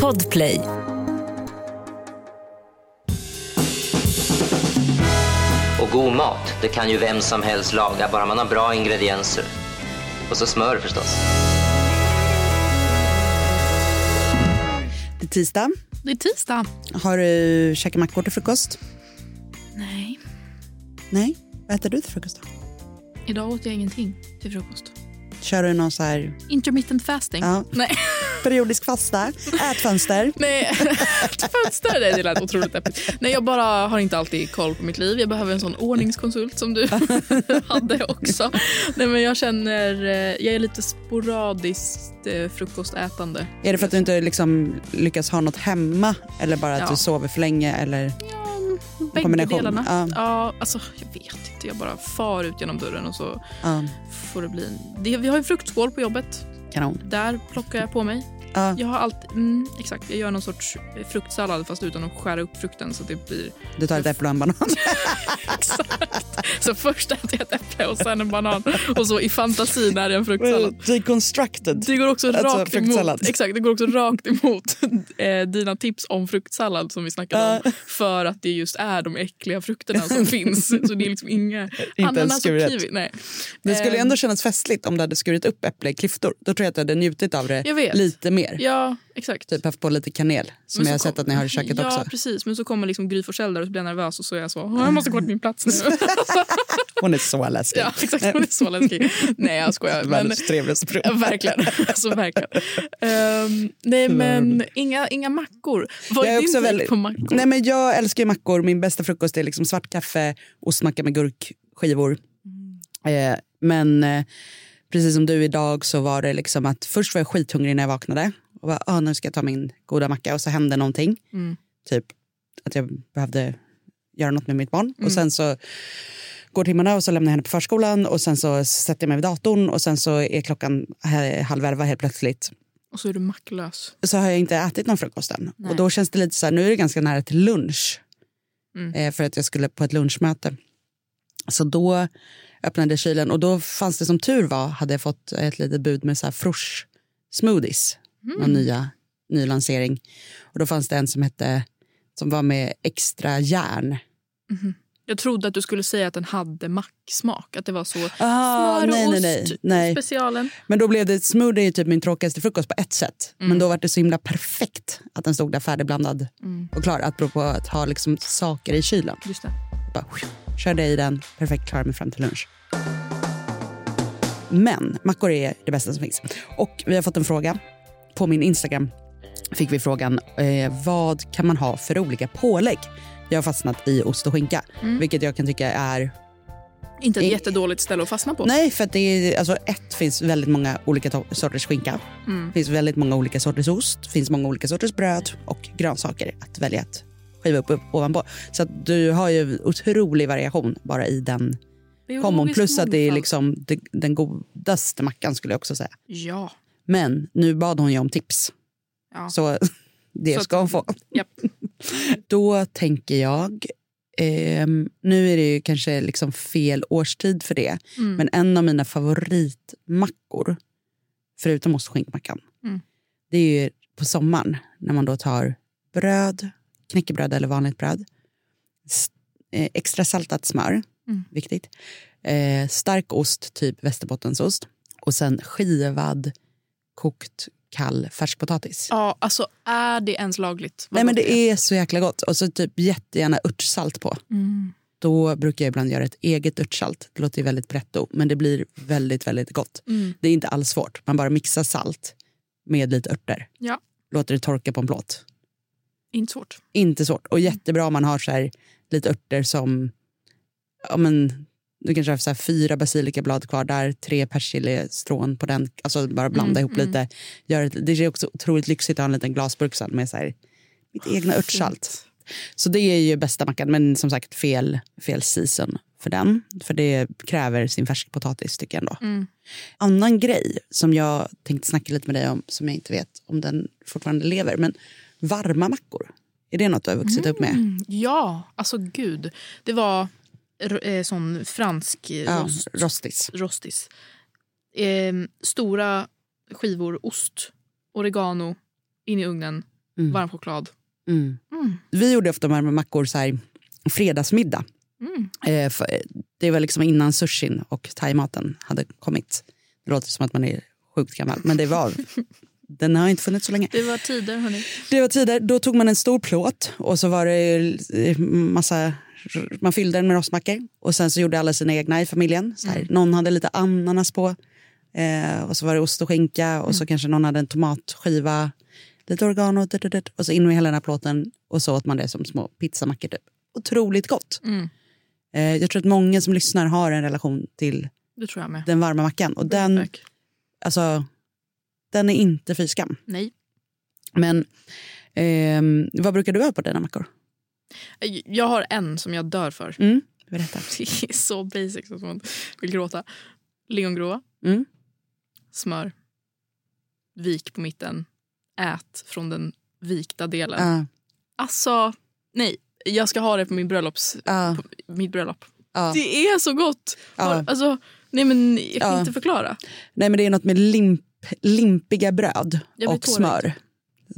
Podplay. Och god mat, det kan ju vem som helst laga, bara man har bra ingredienser. Och så smör förstås. Det är tisdag. Det är tisdag. Har du käkat mackor till frukost? Nej, Nej. Vad äter du till frukost då? idag åt jag ingenting till frukost. Kör du någon så här Intermittent fasting. Ja. Nej. periodisk fasta? Ätfönster? Nej, fönster. Nej, det lät otroligt deppigt. Nej, jag bara har inte alltid koll på mitt liv. Jag behöver en sån ordningskonsult som du hade också. Nej, men jag känner, eh, jag är lite sporadiskt eh, frukostätande. Är det för att du inte liksom lyckas ha något hemma eller bara att Ja. du sover för länge? Eller? Bägge delarna. ja. Ja. alltså, jag vet inte. Jag bara far ut genom dörren och så Ja, får det bli... Det, vi har ju fruktskål på jobbet. kanon. Där plockar jag på mig. Ja, Jag har alltid, mm, exakt, jag gör någon sorts fruktsallad fast utan att skära upp frukten så det blir du tar ett äpple och en banan. Så först äter jag ett äpple och sen en banan och så i fantasin är det en fruktsallad. Deconstructed. Det går också Alltså, rakt emot, exakt, det går också rakt emot eh, dina tips om fruktsallad som vi snackade om. För att det just är de äckliga frukterna som finns. Så det är liksom inga ananas och skuret. kiwi. Nej. Det skulle Ehm, ändå kännas festligt om du hade skurit upp äpple i klyftor. Då tror jag att du hade njutit av det lite mer. Ja, exakt. Typ haft på lite kanel som jag har sett att ni har i köket ja, också. precis. Men så kommer liksom Gry Forssell där och så blir jag nervös och så är jag så, "Åh, jag måste gå till min plats nu. Hon är så läskig. ja, exakt. Hon är så läskig. Nej, jag skojar. Men, Världens trevligaste. Ja, verkligen. Alltså, verkligen. Ehm, nej, men inga, inga mackor. Vad är är din väldigt- på mackor? Nej, men jag älskar mackor. Min bästa frukost är liksom svart kaffe, ostmacka med gurkskivor. Eh, men eh, precis som du idag så var det liksom att först var jag skithungrig när jag vaknade. Och bara, ah, nu ska jag ta min goda macka och så hände någonting. Mm. Typ att jag behövde göra något med mitt barn. Och sen så går timmarna och så lämnar jag henne på förskolan och sen så sätter jag mig vid datorn och sen så är klockan halv elva helt plötsligt Och så är du macklös. så har jag inte ätit någon frukost än. Nej. Och då känns det lite så här, nu är det ganska nära till lunch. Mm. Eh, för att jag skulle på ett lunchmöte. Så då öppnade jag kylen och då fanns det som tur var, hade jag fått ett litet bud med så här frush smoothies. Mm. Någon nya, ny lansering. Och då fanns det en som hette, som var med extra järn. Jag trodde att du skulle säga att den hade macksmak. Att det var så Ah, smör och nej, nej, ost, nej, nej. specialen. Men då blev det, smoothie typ min tråkigaste frukost på ett sätt. Mm. Men då var det så himla perfekt att den stod där färdigblandad och klar. Apropå att ha liksom saker i kylen. Just det. Bara, körde i den, perfekt, klarade mig fram till lunch. Men mackor är det bästa som finns. Och vi har fått en fråga. På min Instagram fick vi frågan eh, vad kan man ha för olika pålägg? Jag har fastnat i ost och skinka, vilket jag kan tycka är... Inte ett I- jättedåligt ställe att fastna på. Nej, för det är, alltså, ett finns väldigt många olika sorters skinka. Mm. finns väldigt många olika sorters ost, finns många olika sorters bröd och grönsaker att välja att skiva upp, upp ovanpå. Så att du har ju otrolig variation bara i den kombon. Plus att det är liksom det, den godaste mackan skulle jag också säga. Ja. Men nu bad hon ju om tips. ja. Så det Så ska hon få. Japp. Då tänker jag, ehm, nu är det ju kanske liksom fel årstid för det, Mm. men en av mina favoritmackor, förutom ost och skinkmackan, Mm. det är ju på sommaren när man då tar bröd, knäckebröd eller vanligt bröd, eh, extra saltat smör, Mm. viktigt, eh, stark ost, typ västerbottensost och sen skivad kokt kall färskpotatis. ja, alltså är det ens lagligt? Vad Nej men gott det är så jäkla gott. Och så typ jättegärna örtsalt på. Mm. Då brukar jag ibland göra ett eget örtsalt. Det låter ju väldigt pretto, men det blir väldigt, väldigt gott. Mm. Det är inte alls svårt. Man bara mixar salt med lite örter. Ja, Låter det torka på en plåt. Inte svårt. Inte svårt. Och jättebra om man har så här, lite örter som... Ja, men, du kanske har så här, fyra basilikablad kvar där, tre persiljestrån på den. Alltså bara blanda Mm, ihop lite. Gör det är också otroligt lyxigt att ha en liten glasburk sen med så här, mitt egna örtsalt. Så det är ju bästa mackan, men som sagt fel, fel season för den. För det kräver sin färskpotatis tycker jag ändå. Mm. Annan grej som jag tänkte snacka lite med dig om, som jag inte vet om den fortfarande lever, men varma mackor. Är det något du har vuxit upp med? Mm, ja, alltså gud. Det var eh, sån fransk eh, Ja, rost, rostis. rostis. Eh, stora skivor ost oregano, in i ugnen, Mm. varm choklad. Mm. Mm. Vi gjorde ofta med mackor så här, fredagsmiddag. Mm. Eh, för, det var liksom innan sushin och thaimaten hade kommit. Det låter som att man är sjukt gammal, men det var... den har inte funnits så länge. Det var tider, hörni. Det var tider, då tog man en stor plåt och så var det eh, massa, man fyllde den med rostmackor och sen så gjorde alla sina egna i familjen. Så här, Någon hade lite ananas på eh, och så var det ost och skinka och så kanske någon hade en tomatskiva, lite oregano dut, och så in med hela den här plåten och så åt man det som små pizzamackor. Typ. Otroligt gott. Mm. Eh, jag tror att många som lyssnar har en relation till den varma mackan och den, alltså, den är inte fy skam. Nej. Men ehm, vad brukar du ha på dina mackor? Jag har en som jag dör för. Mm, berätta. Det är så basic att man vill gråta. Lingongrova, Mm. smör, vik på mitten, ät från den vikta delen. Ja, Alltså, nej. Jag ska ha det på min bröllops, ja, på mitt bröllop. ja. Det är så gott! Har- Alltså, nej men jag kan inte förklara. Nej, men det är något med limp, limpiga bröd och smör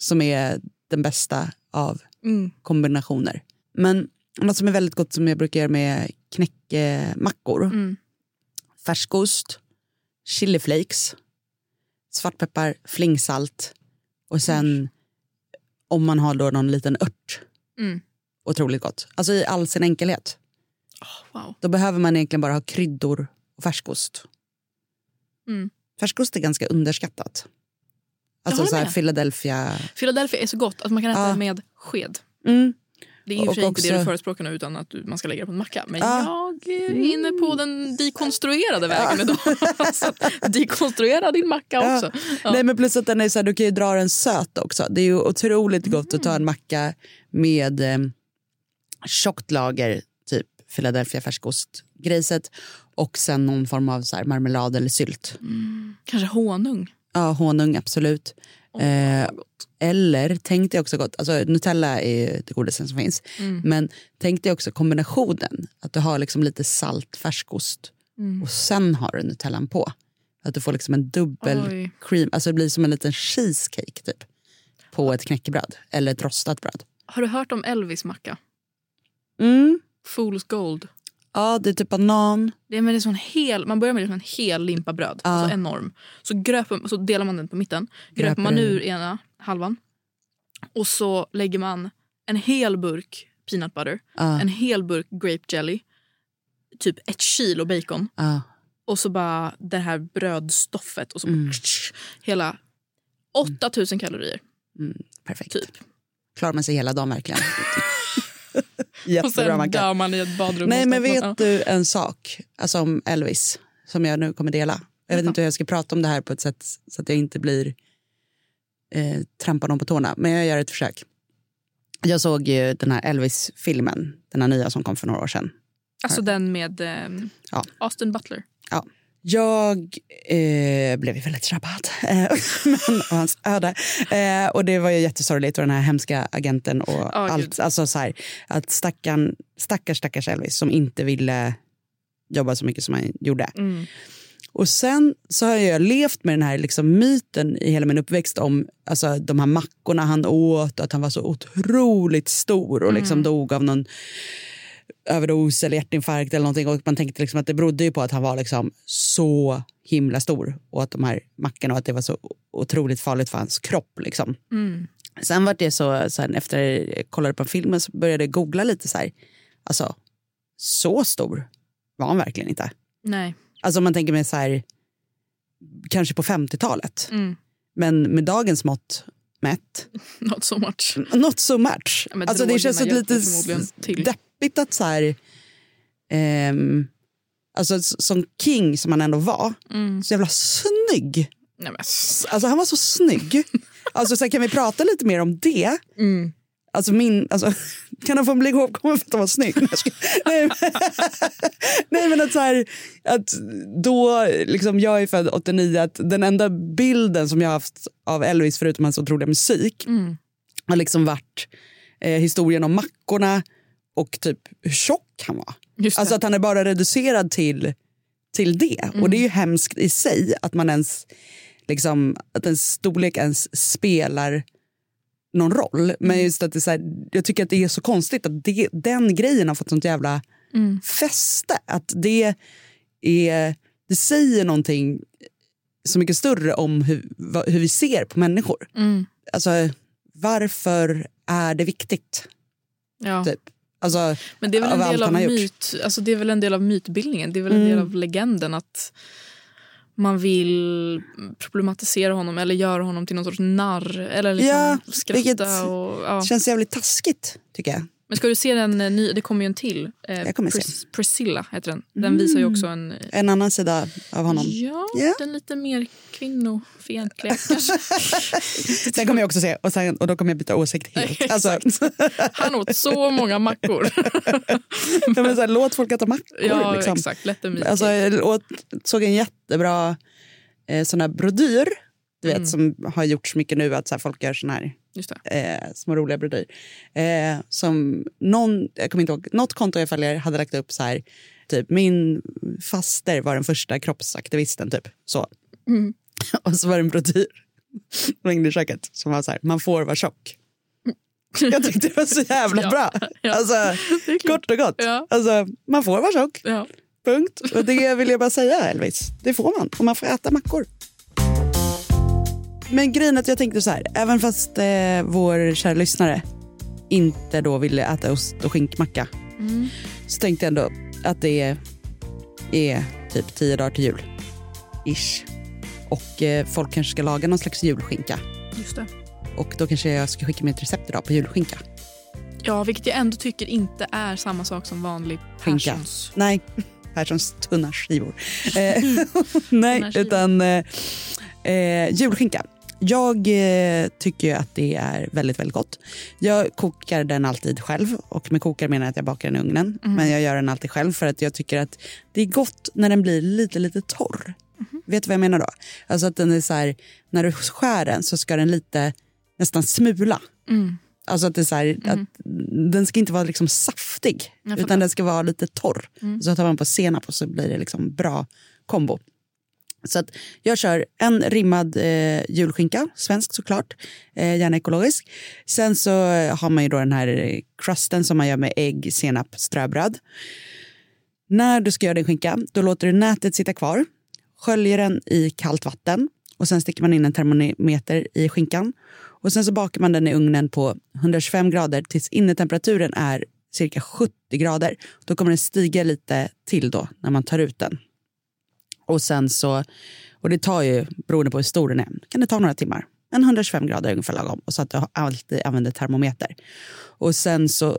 som är den bästa av Mm. kombinationer. Men något som är väldigt gott som jag brukar göra med knäckemackor. Mm. Färskost, chiliflakes, svartpeppar, flingsalt och sen om man har då någon liten ört. Mm. Otroligt gott. Alltså i all sin enkelhet. Wow. Då behöver man egentligen bara ha kryddor och färskost. Mm. Färskost är ganska underskattat. Alltså så här. Philadelphia. Philadelphia är så gott att man kan äta Ja. det med sked. Mm. Det är och sig inte det också- du förespråkar nu utan att man ska lägga det på en macka. Men Ja. jag är inne på den dekonstruerade vägen idag. så att dekonstruera din macka Ja. också. Ja. Nej, men plus att den är så här, du kan ju dra den söt också. Det är ju otroligt gott att ta en macka med eh, tjockt lager, typ Philadelphia färskost, grejset och sen någon form av så marmelad eller sylt. Kanske honung. Ja, honung absolut. Åh, Eh. Eller tänk dig också gott, alltså Nutella är det godaste som finns. Mm. Men tänk dig också kombinationen, att du har liksom lite salt färskost Mm. och sen har du Nutellan på. Att du får liksom en dubbel Oj. cream, alltså det blir som en liten cheesecake typ. På ett knäckebröd eller ett rostat bröd. Har du hört om Elvis macka? Mm. Fool's Gold. Ja, det är typ banan. Det är med en sån hel, man börjar med liksom en hel limpa bröd. Ja. Alltså enorm. Så, gröper, så delar man den på mitten. Gröper Gröper man ur ena halvan. Och så lägger man en hel burk peanut butter. Ja, En hel burk grape jelly. Typ ett kilo bacon. ja. Och så bara det här brödstoffet. Och så Mm. hela 8000 kalorier. Perfekt. Typ. Klarar man sig hela dagen verkligen. Och Jättebra sen macka. dör man i ett badrum. Nej men vet du en sak alltså om Elvis som jag nu kommer dela. Jag vet inte hur jag ska prata om det här på ett sätt så att jag inte blir eh, trampar någon på tårna. Men jag gör ett försök. Jag såg ju den här Elvis-filmen, den här nya som kom för några år sedan. Alltså den med eh, Ja. Austin Butler. Jag eh, blev ju väldigt drabbad eh, men, av hans öde. Eh, och det var ju jättesorgligt och den här hemska agenten och Ja, allt. gud. Alltså så här, att stackarn, stackars stackars Elvis som inte ville jobba så mycket som han gjorde. Mm. Och sen så har jag levt med den här liksom myten i hela min uppväxt om alltså, de här mackorna han åt och att han var så otroligt stor och liksom dog av någon överdos eller hjärtinfarkt eller någonting. Och man tänkte liksom att det berodde ju på att han var liksom så himla stor och att de här mackorna och att det var så otroligt farligt för hans kropp. Liksom. Mm. Sen var det så, sen efter jag kollade på filmen så började jag googla lite så här. Alltså, så stor var han verkligen inte. Nej. Alltså om man tänker mig så här, kanske på 50-talet. Mm. Men med dagens mått mätt, Not so much. not so much. Ja, alltså det känns så lite hjälper deppigt att så här, ehm, alltså som king som han ändå var, Mm. så jävla snygg. Nej, men. Alltså han var så snygg. Alltså så här, kan vi prata lite mer om det? Mm. Alltså min, alltså, kan han få bli ihågkommen för att han var snygg? Nej, men, nej men att så här, att då, liksom jag är född 89, att den enda bilden som jag har haft av Elvis förutom hans otroliga musik Mm. har liksom varit eh, historien om mackorna och typ hur tjock han var. Alltså att han är bara reducerad till, till det. Och det är ju hemskt i sig att man ens liksom, att en storlek ens spelar någon roll. Men Mm. just att det är så här, jag tycker att det är så konstigt att det, den grejen har fått sånt jävla Mm. fäste. Att det, är, det säger någonting så mycket större om hur, hur vi ser på människor. Mm. Alltså, varför är det viktigt? Ja. Typ. Alltså, Men det är, väl en del av myt, alltså det är väl en del av mytbildningen. Det är väl en Mm. del av legenden att man vill problematisera honom eller göra honom till någon sorts narr. Eller liksom Ja, skratta. vilket- Och, ja. Det känns jävligt taskigt, tycker jag. Men ska du se den eh, ny, det kommer ju en till. Eh. Pris- Priscilla heter den. Den Mm. visar ju också en... En annan sida av honom. Ja, Ja. den lite mer kvinnofientliga kanske. Den kommer jag också se och, sen, och då kommer jag byta åsikt helt. Alltså, Han åt så många mackor. ja, men så här, låt folk äta mackor. ja, liksom. exakt. Eat Alltså, jag åt, såg en jättebra eh, sån här brodyr du vet, Mm. som har gjorts mycket nu. Att så här, folk gör sån här. Eh, små roliga brodyr. Eh, som någon, jag kommer inte ihåg, något konto jag följer hade lagt upp så här, typ min faster var den första kroppsaktivisten, typ så. Mm. Och så var det en brodyr som hängde i köket som var så här, man får vara tjock. Jag tyckte det var så jävla Ja, bra. ja. Alltså, är klart. kort och gott. Ja. Alltså, man får vara tjock. Ja. Punkt. Och det vill jag bara säga Elvis. Det får man. Och man får äta mackor. Men grejen att jag tänkte så här, även fast eh, vår kära lyssnare inte då ville äta ost och skinkmacka Mm. så tänkte jag ändå att det är, är typ tio dagar till jul. Ish. Och eh, folk kanske ska laga någon slags julskinka. Just det. Och då kanske jag ska skicka med ett recept idag på julskinka. Ja, vilket jag ändå tycker inte är samma sak som vanlig Skinka. Perssons. Nej, Perssons tunna skivor. Eh, nej, Tunna skivor. utan eh, eh, julskinka. Jag eh, tycker ju att det är väldigt, väldigt gott. Jag kokar den alltid själv. Och med kokar menar jag att jag bakar den i ugnen. Men jag gör den alltid själv för att jag tycker att det är gott när den blir lite, lite torr. Vet du vad jag menar då? Alltså att den är så här, när du skär den så ska den lite nästan smula. Mm. Alltså att det är så här, att den ska inte vara liksom saftig utan den ska vara lite torr. Mm. Så tar man på senap och så blir det liksom bra kombo. Så att jag kör en rimmad eh, julskinka, svensk såklart, eh, gärna ekologisk. Sen så har man ju då den här crusten som man gör med ägg, senap, ströbröd. När du ska göra din skinka, då låter du nätet sitta kvar, sköljer den i kallt vatten och sen sticker man in en termometer i skinkan. Och sen så bakar man den i ugnen på 125 grader tills innertemperaturen är cirka 70 grader. Då kommer den stiga lite till då när man tar ut den. Och sen så, och det tar ju, beroende på hur stor den är, kan det ta några timmar. En 125 grader är ungefär lagom. Och så att du alltid använder termometer. Och sen så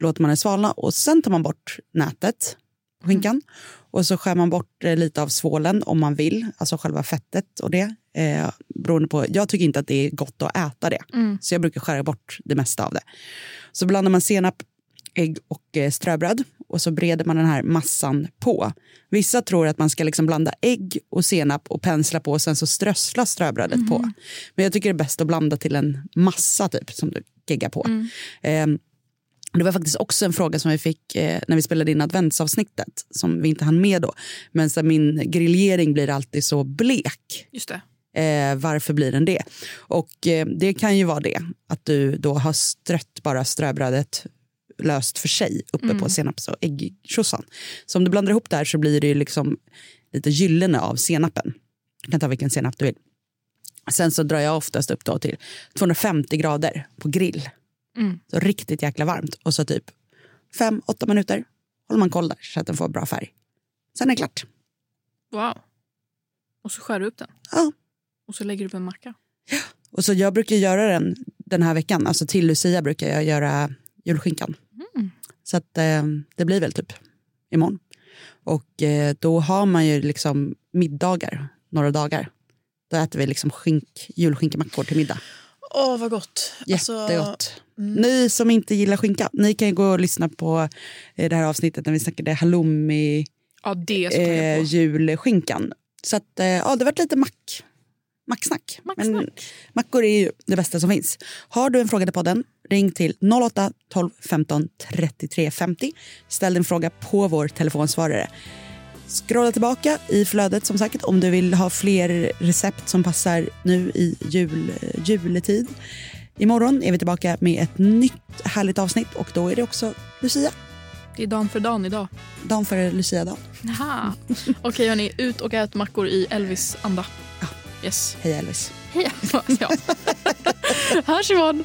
låter man den svalna och sen tar man bort nätet på skinkan. Och så skär man bort eh, lite av svålen om man vill, alltså själva fettet och det. Eh, beroende på, jag tycker inte att det är gott att äta det, Mm. så jag brukar skära bort det mesta av det. Så blandar man senap, ägg och eh, ströbröd och så breder man den här massan på. Vissa tror att man ska liksom blanda ägg och senap och pensla på och sen så strössla ströbrödet på. Men jag tycker det är bäst att blanda till en massa typ som du geggar på. Ehm, det var faktiskt också en fråga som vi fick eh, när vi spelade in adventsavsnittet som vi inte hann med då. Men så min grillering blir alltid så blek. Just det. Eh, varför blir den det? Och eh, det kan ju vara det att du då har strött bara ströbrödet löst för sig uppe på senaps och äggtjosan. Så om du blandar ihop det här så blir det ju liksom lite gyllene av senapen. Du kan ta vilken senap du vill. Sen så drar jag oftast upp då till 250 grader på grill. Mm. Så riktigt jäkla varmt. Och så typ 5-8 minuter håller man koll där så att den får bra färg. Sen är det klart. Wow. Och så skär du upp den. Ja. Och så lägger du upp en macka. Och så jag brukar göra den den här veckan. Alltså till Lucia brukar jag göra julskinkan. Mm. Så att eh, det blir väl typ imorgon. Och eh, då har man ju liksom middagar några dagar. Då äter vi liksom skink, julskinkemackor till middag. Åh, vad gott. Jättegott. Ni som inte gillar skinka, ni kan gå och lyssna på eh, det här avsnittet när vi snackade halloumi Ja, eh, julskinkan. Så att, eh, ja, det varit lite mack, macksnack. Macksnack. Men mackor är ju det bästa som finns. Har du en fråga till podden, ring till 08 12 15 33 50. Ställ din fråga på vår telefonsvarare. Scrolla tillbaka i flödet som sagt om du vill ha fler recept som passar nu i jul, juletid. Imorgon är vi tillbaka med ett nytt härligt avsnitt och då är det också Lucia. Det är dan för dan idag. Dan före Lucia-dagen. Okej hörni, ut och ät mackor i Elvis-anda. Ja. Yes. Hej Elvis. Hej. ja. Hörs imorgon.